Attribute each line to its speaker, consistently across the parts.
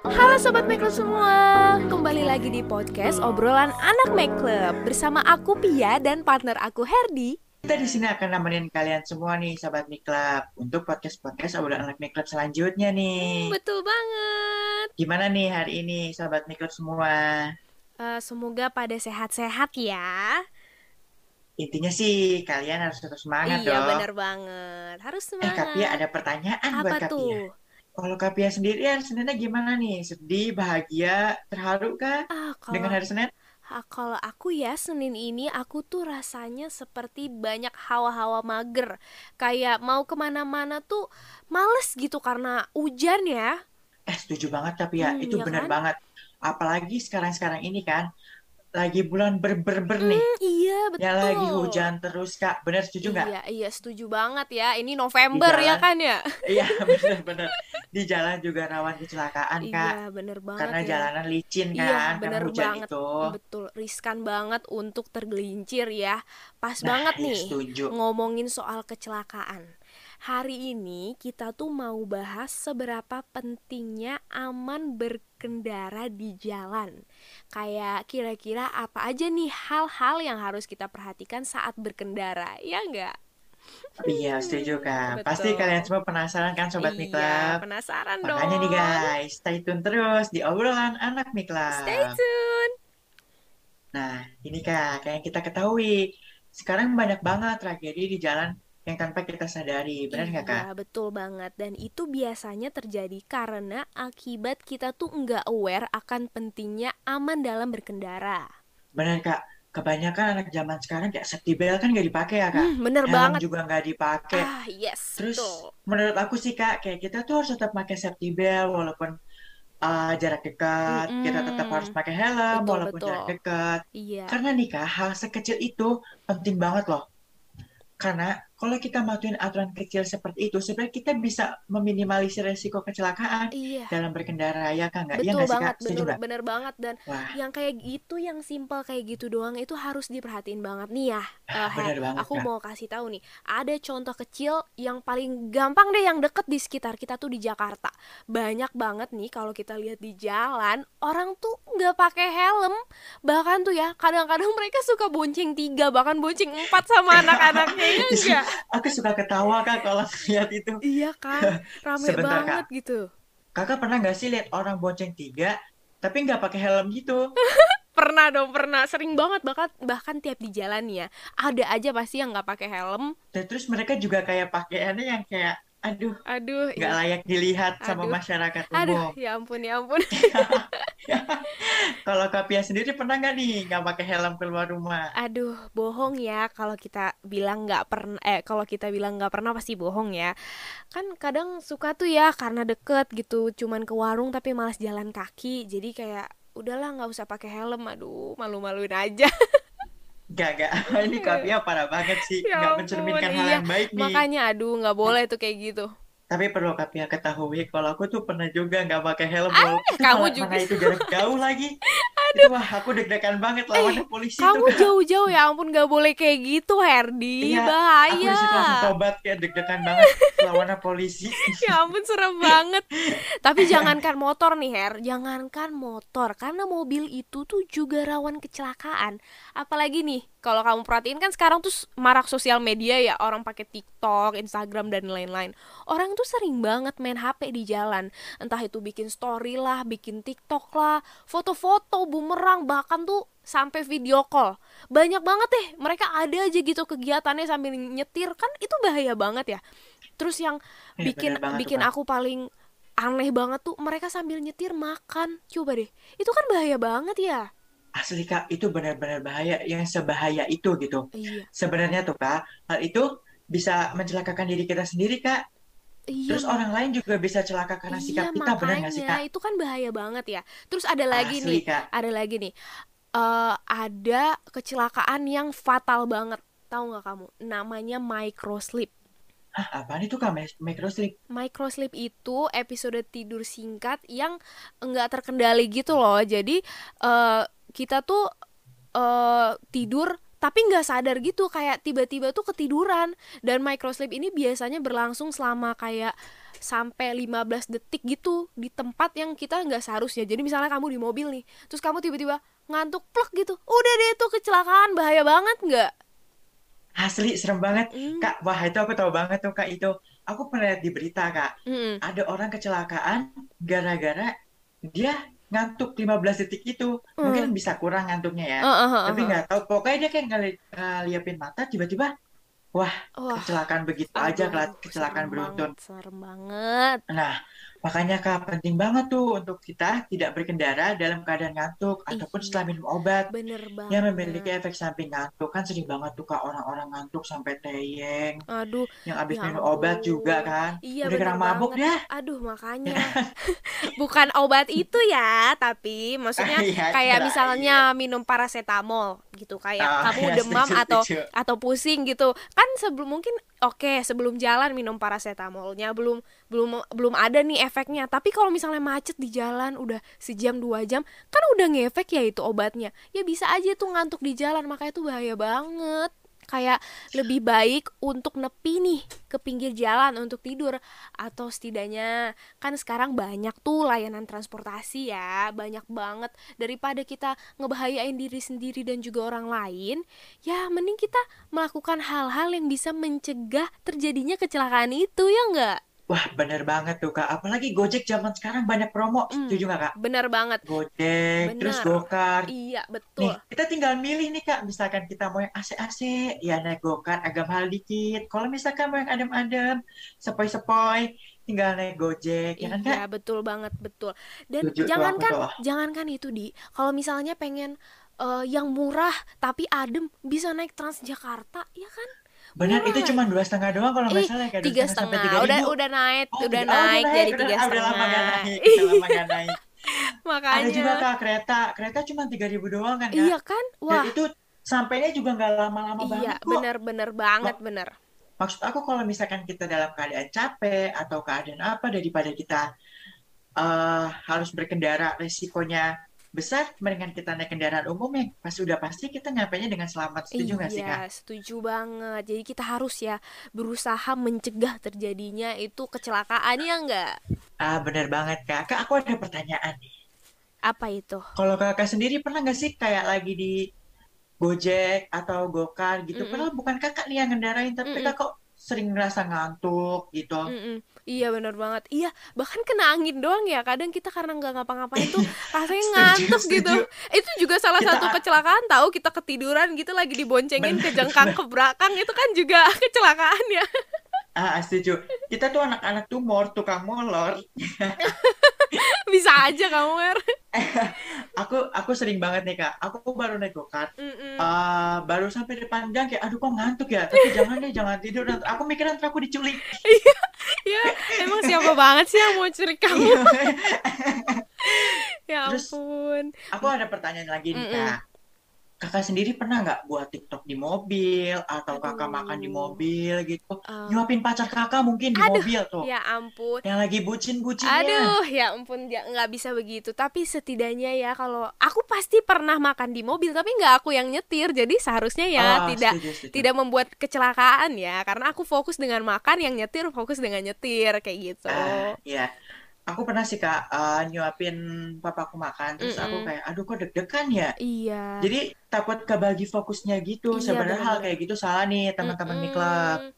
Speaker 1: Halo Sobat Club semua Kembali lagi di podcast obrolan anak Make Club Bersama aku Pia dan partner aku Herdi
Speaker 2: Kita di sini akan nemenin kalian semua nih, Sobat Miklab, untuk podcast-podcast obrolan anak Miklab selanjutnya nih.
Speaker 1: Betul banget
Speaker 2: Gimana nih hari ini, Sobat Miklab semua?
Speaker 1: Eh, Semoga pada sehat-sehat ya
Speaker 2: Intinya sih, kalian harus tetap semangat
Speaker 1: Iya
Speaker 2: dong.
Speaker 1: bener banget Harus
Speaker 2: Eh,
Speaker 1: semangat
Speaker 2: Kapia ada pertanyaan buat
Speaker 1: Apa
Speaker 2: Kapia.
Speaker 1: tuh?
Speaker 2: Kalau Kapia sendiri hari Seninnya gimana nih? Sedih, bahagia, terharu kah
Speaker 1: Ah
Speaker 2: dengan
Speaker 1: kalau
Speaker 2: hari Senin?
Speaker 1: ah, kalau aku ya Senin ini aku tuh rasanya seperti banyak hawa-hawa mager Kayak mau ke mana-mana tuh males gitu karena hujan ya
Speaker 2: Eh, setuju banget tapi ya,
Speaker 1: Hmm,
Speaker 2: itu
Speaker 1: ya
Speaker 2: benar
Speaker 1: kan?
Speaker 2: banget. Apalagi sekarang-sekarang ini kan, lagi bulan ber-ber-ber nih.
Speaker 1: Hmm, Iya betul
Speaker 2: Yang lagi hujan terus, Kak. Benar setuju nggak?
Speaker 1: Iya, iya setuju banget ya. Ini November ya
Speaker 2: jalan.
Speaker 1: kan ya?
Speaker 2: Iya, benar-benar. Di jalan juga rawan kecelakaan, Kak.
Speaker 1: Iya, bener banget
Speaker 2: Karena
Speaker 1: ya.
Speaker 2: jalanan licin
Speaker 1: Iya,
Speaker 2: kan, karena
Speaker 1: bener
Speaker 2: hujan
Speaker 1: banget.
Speaker 2: itu.
Speaker 1: Betul, riskan banget untuk tergelincir ya. Pas
Speaker 2: Nah,
Speaker 1: banget
Speaker 2: iya
Speaker 1: nih
Speaker 2: setuju.
Speaker 1: ngomongin soal kecelakaan. Hari ini kita tuh mau bahas seberapa pentingnya aman berkendara di jalan. Kayak kira-kira apa aja nih hal-hal yang harus kita perhatikan saat berkendara, ya enggak?
Speaker 2: Iya, setuju Kak.
Speaker 1: Betul.
Speaker 2: Pasti kalian semua penasaran kan Sobat
Speaker 1: Iya,
Speaker 2: Miklab?
Speaker 1: penasaran
Speaker 2: Makanya
Speaker 1: dong.
Speaker 2: nih guys, stay tune terus di obrolan anak Miklab.
Speaker 1: Stay tune.
Speaker 2: Nah, ini Kak, kayak yang kita ketahui, sekarang banyak banget tragedi di jalan yang tanpa kita sadari. Benar nggak Kak?
Speaker 1: Iya, betul banget. Dan itu biasanya terjadi karena akibat kita tuh nggak aware akan pentingnya aman dalam berkendara.
Speaker 2: Benar Kak. Kebanyakan anak zaman sekarang kayak safety belt kan nggak dipakai ya Kak.
Speaker 1: Hmm, bener
Speaker 2: Helm
Speaker 1: banget.
Speaker 2: juga nggak dipakai.
Speaker 1: Ah, yes,
Speaker 2: Terus
Speaker 1: betul.
Speaker 2: menurut aku sih Kak, kayak kita tuh harus tetap pakai safety belt walaupun uh, jarak dekat, kita tetap harus pakai helm
Speaker 1: Betul,
Speaker 2: walaupun jarak
Speaker 1: betul.
Speaker 2: dekat.
Speaker 1: Iya,
Speaker 2: Karena nih Kak, hal sekecil itu penting banget loh. Karena kalau kita matuin aturan kecil seperti itu, sebenarnya kita bisa meminimalisir resiko kecelakaan
Speaker 1: iya.
Speaker 2: dalam berkendara ya Kak nggak? Iya
Speaker 1: Betul
Speaker 2: nggak sih
Speaker 1: banget?
Speaker 2: Setuju
Speaker 1: bener, bener banget dan
Speaker 2: Wah,
Speaker 1: yang kayak gitu, yang simpel kayak gitu doang itu harus diperhatiin banget nih ya. Her,
Speaker 2: bener banget
Speaker 1: aku
Speaker 2: Kak.
Speaker 1: mau kasih tahu nih, ada contoh kecil yang paling gampang deh yang deket di sekitar kita tuh di Jakarta. Banyak banget nih kalau kita lihat di jalan, orang tuh nggak pakai helm. Bahkan tuh ya, kadang-kadang mereka suka bonceng tiga, bahkan bonceng empat sama anak-anaknya ya enggak?
Speaker 2: Aku suka ketawa Kak kalau lihat itu.
Speaker 1: Iya kan, rame
Speaker 2: Sebentar,
Speaker 1: banget gitu.
Speaker 2: Kakak pernah nggak sih lihat orang bonceng tiga, tapi nggak pakai helm gitu?
Speaker 1: Pernah dong, pernah. Sering banget bahkan bahkan tiap di jalan ya. Ada aja pasti yang nggak pakai helm.
Speaker 2: Dan terus mereka juga kayak pakaiannya yang kayak, aduh,
Speaker 1: Aduh,
Speaker 2: nggak
Speaker 1: iya.
Speaker 2: layak dilihat sama
Speaker 1: Aduh.
Speaker 2: masyarakat
Speaker 1: Aduh,
Speaker 2: umum.
Speaker 1: ya ampun, ya ampun.
Speaker 2: Kalau Kapia sendiri pernah nggak nih nggak pakai helm keluar rumah?
Speaker 1: Aduh, bohong ya kalau kita bilang nggak pernah eh kalau kita bilang nggak pernah pasti bohong ya. Kan kadang suka tuh ya karena deket gitu, cuman ke warung tapi malas jalan kaki. Jadi kayak udahlah nggak usah pakai helm. Aduh, malu-maluin aja.
Speaker 2: Nggak, nggak. Ini Kapia parah banget sih.
Speaker 1: Ya ampun,
Speaker 2: mencerminkan hal
Speaker 1: iya.
Speaker 2: yang baik nih.
Speaker 1: Makanya aduh nggak boleh tuh kayak gitu.
Speaker 2: Tapi perlu Kapia ketahui, kalau aku tuh pernah juga nggak pakai helm.
Speaker 1: Ah, kamu juga.
Speaker 2: Mana itu jarak jauh lagi. Itu wah, aku deg-degan banget lawan polisi itu.
Speaker 1: Kamu jauh-jauh ya ampun nggak boleh kayak gitu, Herdi.
Speaker 2: Iya, Aku
Speaker 1: Bahaya.
Speaker 2: di situ langsung tobat kayak deg-degan banget lawan polisi.
Speaker 1: Ya ampun serem banget. Tapi jangankan motor nih Her, jangankan motor karena mobil itu tuh juga rawan kecelakaan. Apalagi nih kalau kamu perhatiin kan sekarang tuh marak sosial media ya orang pakai TikTok, Instagram dan lain-lain. Orang tuh sering banget main HP di jalan. Entah itu bikin story lah, bikin TikTok lah, foto-foto, bumerang bahkan tuh sampai video call. Banyak banget deh mereka ada aja gitu kegiatannya sambil nyetir kan itu bahaya banget ya. Terus yang
Speaker 2: Iya,
Speaker 1: bikin
Speaker 2: tuh,
Speaker 1: bikin aku paling aneh banget tuh mereka sambil nyetir makan coba deh itu kan bahaya banget ya
Speaker 2: Asli Kak, itu benar-benar bahaya. Yang sebahaya itu gitu.
Speaker 1: iya
Speaker 2: Sebenarnya tuh Kak, hal itu bisa mencelakakan diri kita sendiri Kak.
Speaker 1: Iya
Speaker 2: Terus orang lain juga bisa celaka karena sikap
Speaker 1: iya
Speaker 2: kita, benar nggak sih Kak?
Speaker 1: itu kan bahaya banget ya terus ada lagi
Speaker 2: Asli
Speaker 1: nih
Speaker 2: Kak.
Speaker 1: ada lagi nih Eh ada kecelakaan yang fatal banget tahu nggak kamu namanya microslip
Speaker 2: Hah, apaan itu Kak? Mi- Microslip?
Speaker 1: Microslip itu episode tidur singkat yang enggak terkendali gitu loh. Jadi eh, kita tuh eh, tidur tapi nggak sadar gitu kayak tiba-tiba tuh ketiduran dan microsleep ini biasanya berlangsung selama kayak sampai 15 detik gitu di tempat yang kita nggak seharusnya jadi misalnya kamu di mobil nih terus kamu tiba-tiba ngantuk plek gitu udah deh itu kecelakaan bahaya banget nggak
Speaker 2: Asli serem banget.
Speaker 1: Hmm.
Speaker 2: Kak, wah itu aku tahu banget tuh Kak itu. Aku pernah lihat di berita Kak.
Speaker 1: Mm-mm.
Speaker 2: Ada orang kecelakaan gara-gara dia ngantuk 15 detik itu. Mungkin bisa kurang ngantuknya ya.
Speaker 1: Uh, uh, uh,
Speaker 2: Tapi nggak tahu. Pokoknya dia kayak ngeli ngeliapin mata tiba-tiba wah
Speaker 1: wah
Speaker 2: kecelakaan begitu aja
Speaker 1: aduh
Speaker 2: kecelakaan
Speaker 1: serem
Speaker 2: beruntun.
Speaker 1: serem banget
Speaker 2: Nah, makanya Kak penting banget tuh untuk kita tidak berkendara dalam keadaan ngantuk ataupun
Speaker 1: Iya.
Speaker 2: setelah minum obat
Speaker 1: bener
Speaker 2: yang
Speaker 1: banget.
Speaker 2: memiliki efek samping ngantuk. Kan sering banget tuh Kak orang-orang ngantuk sampai teyeng.
Speaker 1: aduh
Speaker 2: yang habis
Speaker 1: ya
Speaker 2: minum obat juga kan.
Speaker 1: Iya
Speaker 2: udah kena mabuk dah.
Speaker 1: Aduh makanya. Bukan obat itu ya tapi maksudnya
Speaker 2: Iya,
Speaker 1: kayak misalnya minum paracetamol gitu kayak
Speaker 2: Oh,
Speaker 1: kamu
Speaker 2: iya,
Speaker 1: demam
Speaker 2: setuju,
Speaker 1: atau
Speaker 2: setuju.
Speaker 1: atau pusing gitu. Kan sebelum mungkin oke sebelum jalan minum paracetamolnya belum belum belum ada nih efeknya. Tapi kalau misalnya macet di jalan udah sejam dua jam kan udah ngefek ya itu obatnya. Ya bisa aja tuh ngantuk di jalan makanya itu bahaya banget kayak lebih baik untuk nepi nih ke pinggir jalan untuk tidur. Atau setidaknya kan sekarang banyak tuh layanan transportasi ya banyak banget. Daripada kita ngebahayain diri sendiri dan juga orang lain ya mending kita melakukan hal-hal yang bisa mencegah terjadinya kecelakaan itu ya enggak
Speaker 2: wah bener banget tuh kak. Apalagi Gojek zaman sekarang banyak promo.
Speaker 1: Hmm.
Speaker 2: setuju nggak kak?
Speaker 1: bener banget.
Speaker 2: Gojek terus
Speaker 1: Bener.
Speaker 2: Gokar
Speaker 1: iya
Speaker 2: nih
Speaker 1: betul.
Speaker 2: kita tinggal milih nih kak. Misalkan kita mau yang AC-AC ya naik Gokar agak mahal dikit. Kalau misalkan mau yang adem-adem sepoi-sepoi tinggal naik Gojek ya kan kak?
Speaker 1: Iya betul banget betul. Dan
Speaker 2: Setuju
Speaker 1: jangankan jangankan itu di. Kalau misalnya pengen eh, yang murah tapi adem bisa naik Transjakarta ya kan? Murah
Speaker 2: itu cuma dua setengah doang kalau nggak salah ya kayak
Speaker 1: tiga
Speaker 2: setengah sampai
Speaker 1: setengah.
Speaker 2: Tiga
Speaker 1: udah
Speaker 2: ribu.
Speaker 1: udah naik
Speaker 2: Oh,
Speaker 1: udah
Speaker 2: tiga- oh,
Speaker 1: naik jadi
Speaker 2: udah,
Speaker 1: tiga
Speaker 2: ah, udah lama
Speaker 1: setengah.
Speaker 2: naik udah lama nggak naik. Ada juga
Speaker 1: makanya
Speaker 2: kak kereta, kereta cuma 3000 doang kan kak?
Speaker 1: iya kan?
Speaker 2: Dan
Speaker 1: wah.
Speaker 2: itu sampainya juga nggak lama-lama
Speaker 1: iya
Speaker 2: banget kok.
Speaker 1: bener-bener banget bener
Speaker 2: Maksud aku kalau misalkan kita dalam keadaan capek atau keadaan apa daripada kita eh, harus berkendara resikonya besar, mendingan kita naik kendaraan umum ya. Pas udah pasti kita nyampainya dengan selamat. Setuju nggak sih kak?
Speaker 1: Iya, setuju banget. Jadi kita harus ya berusaha mencegah terjadinya itu kecelakaan ya enggak?
Speaker 2: Ah bener banget kak. Kak aku ada pertanyaan nih.
Speaker 1: Apa itu?
Speaker 2: Kalau kakak sendiri pernah nggak sih kayak lagi di Gojek atau Gokar gitu?
Speaker 1: Mm-mm.
Speaker 2: Padahal bukan kakak nih yang ngendarain, tapi
Speaker 1: Mm-mm.
Speaker 2: kakak kok sering ngerasa ngantuk gitu.
Speaker 1: Mm-mm. Iya bener banget. Iya bahkan kena angin doang ya. Kadang kita karena nggak ngapa-ngapain tuh rasanya
Speaker 2: Setuju,
Speaker 1: ngantuk gitu.
Speaker 2: setuju.
Speaker 1: Itu juga salah
Speaker 2: Kita-
Speaker 1: satu kecelakaan tahu kita ketiduran gitu lagi diboncengin
Speaker 2: Bener,
Speaker 1: ke jengkang ke belakang itu kan juga kecelakaan ya.
Speaker 2: Ah, setuju. Kita tuh anak-anak tumor, tukang molor.
Speaker 1: Bisa aja kamu Mer.
Speaker 2: Aku aku sering banget nih Kak. Aku baru naik go-kart.
Speaker 1: Mm-mm.
Speaker 2: Ah, baru sampai depan gang kayak aduh kok ngantuk ya. Tapi jangan deh, jangan tidur. Nanti- Aku mikir nanti aku diculik.
Speaker 1: Ya emang siapa banget sih yang mau culik kamu? Ya
Speaker 2: Terus,
Speaker 1: ampun.
Speaker 2: Aku ada pertanyaan lagi nih. Kak. Kakak sendiri pernah nggak buat TikTok di mobil atau kakak
Speaker 1: Aduh.
Speaker 2: makan di mobil gitu?
Speaker 1: Eh,
Speaker 2: Nyuapin pacar kakak mungkin di
Speaker 1: Aduh,
Speaker 2: mobil tuh.
Speaker 1: ya ampun.
Speaker 2: Yang lagi bucin-bucinnya.
Speaker 1: Aduh, ya ampun, ya nggak bisa begitu. Tapi setidaknya ya kalau aku pasti pernah makan di mobil, tapi nggak aku yang nyetir. Jadi seharusnya ya
Speaker 2: Oh,
Speaker 1: tidak
Speaker 2: setuju, setuju.
Speaker 1: tidak membuat kecelakaan ya, karena aku fokus dengan makan, yang nyetir fokus dengan nyetir kayak gitu.
Speaker 2: Ah, iya. Aku pernah sih Kak eh, nyuapin papaku makan terus aku
Speaker 1: Mm-mm.
Speaker 2: kayak aduh kok deg-degan ya.
Speaker 1: Iya.
Speaker 2: Jadi takut kebagi fokusnya gitu.
Speaker 1: Iya,
Speaker 2: Sebenarnya hal kayak gitu salah nih teman-teman.
Speaker 1: Mm-mm.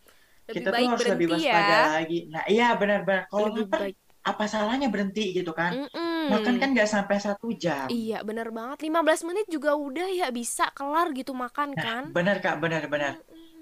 Speaker 1: Lebih
Speaker 2: Kita tuh harus lebih
Speaker 1: berhenti
Speaker 2: waspada
Speaker 1: ya.
Speaker 2: lagi. Nah, iya benar-benar. Kalau
Speaker 1: baik.
Speaker 2: apa salahnya berhenti gitu kan?
Speaker 1: Mm-mm.
Speaker 2: Makan kan nggak sampai satu jam.
Speaker 1: Iya, bener banget. 15 menit juga udah ya bisa kelar gitu makan
Speaker 2: Nah,
Speaker 1: kan.
Speaker 2: benar Kak, benar-benar.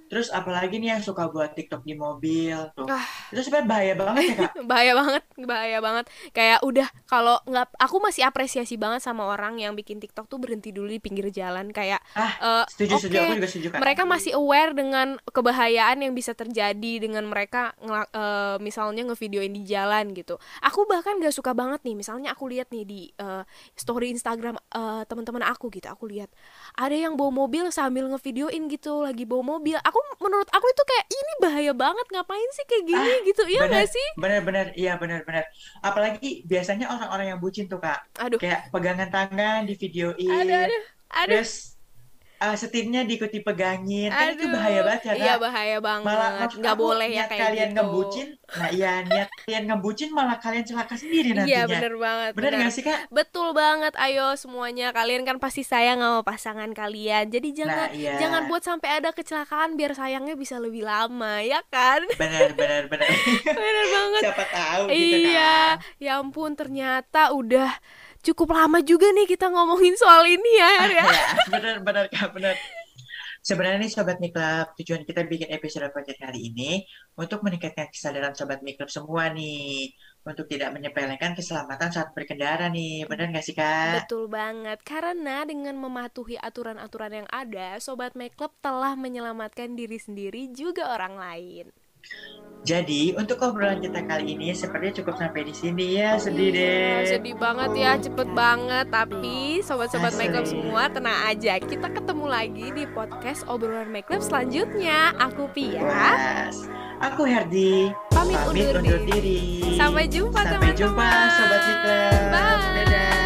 Speaker 2: Terus apalagi nih yang suka buat TikTok di mobil tuh.
Speaker 1: Ah.
Speaker 2: Itu sebenarnya bahaya banget ya Kak.
Speaker 1: bahaya banget bahaya banget kayak udah kalau nggak aku masih apresiasi banget sama orang yang bikin TikTok tuh berhenti dulu di pinggir jalan kayak
Speaker 2: Ah,
Speaker 1: eh,
Speaker 2: setuju, setuju.
Speaker 1: oke,
Speaker 2: Aku juga setuju Kak.
Speaker 1: mereka masih aware dengan kebahayaan yang bisa terjadi dengan mereka eh, misalnya ngevideoin di jalan gitu aku bahkan gak suka banget nih misalnya aku lihat nih di eh, story Instagram eh, teman-teman aku gitu aku lihat ada yang bawa mobil sambil ngevideoin gitu lagi bawa mobil aku menurut aku itu kayak ini bahaya banget ngapain sih kayak gini
Speaker 2: Ah,
Speaker 1: gitu iya
Speaker 2: bener,
Speaker 1: gak sih
Speaker 2: bener-bener, iya bener-bener. Apalagi biasanya orang-orang yang bucin tuh Kak.
Speaker 1: aduh
Speaker 2: Kayak pegangan tangan di videoin.
Speaker 1: aduh aduh aduh
Speaker 2: Terus uh, setirnya diikuti pegangin kan itu
Speaker 1: Aduh,
Speaker 2: bahaya banget ya
Speaker 1: iya bahaya
Speaker 2: malah
Speaker 1: banget.
Speaker 2: maksud
Speaker 1: Nggak boleh ya kayak
Speaker 2: kalian
Speaker 1: gitu.
Speaker 2: ngebucin nah iya niat kalian ngebucin malah kalian celaka sendiri
Speaker 1: Iya
Speaker 2: nantinya
Speaker 1: bener banget,
Speaker 2: bener
Speaker 1: bener.
Speaker 2: nggak sih kak
Speaker 1: Betul banget, ayo semuanya kalian kan pasti sayang sama pasangan kalian. Jadi jangan
Speaker 2: nah iya
Speaker 1: jangan buat sampai ada kecelakaan biar sayangnya bisa lebih lama, ya kan?
Speaker 2: benar benar benar
Speaker 1: Bener banget.
Speaker 2: siapa tahu gitu
Speaker 1: Iya,
Speaker 2: kan
Speaker 1: ya ampun ternyata udah cukup lama juga nih kita ngomongin soal ini ya, ya.
Speaker 2: ya benar benar kak benar Sebenarnya nih Sobat Miklab, tujuan kita bikin episode podcast kali ini untuk meningkatkan kesadaran Sobat Miklab semua nih. Untuk tidak menyepelekan keselamatan saat berkendara nih. Benar nggak sih Kak?
Speaker 1: Betul banget, karena dengan mematuhi aturan-aturan yang ada, Sobat Make Club telah menyelamatkan diri sendiri juga orang lain.
Speaker 2: Jadi, untuk obrolan kita kali ini sepertinya cukup sampai di sini ya. Sedih
Speaker 1: Iya,
Speaker 2: deh.
Speaker 1: sedih banget ya, cepet banget. Tapi sobat-sobat
Speaker 2: Asli.
Speaker 1: Make Club semua tenang aja, kita ketemu lagi di podcast obrolan Make Club selanjutnya. Aku Pia,
Speaker 2: Was. Aku Herdi.
Speaker 1: pamit,
Speaker 2: Pamit
Speaker 1: undur
Speaker 2: undur
Speaker 1: diri.
Speaker 2: diri.
Speaker 1: Sampai jumpa
Speaker 2: Sampai jumpa
Speaker 1: teman-teman.
Speaker 2: Sobat Miklab.
Speaker 1: Bye.
Speaker 2: Dadah.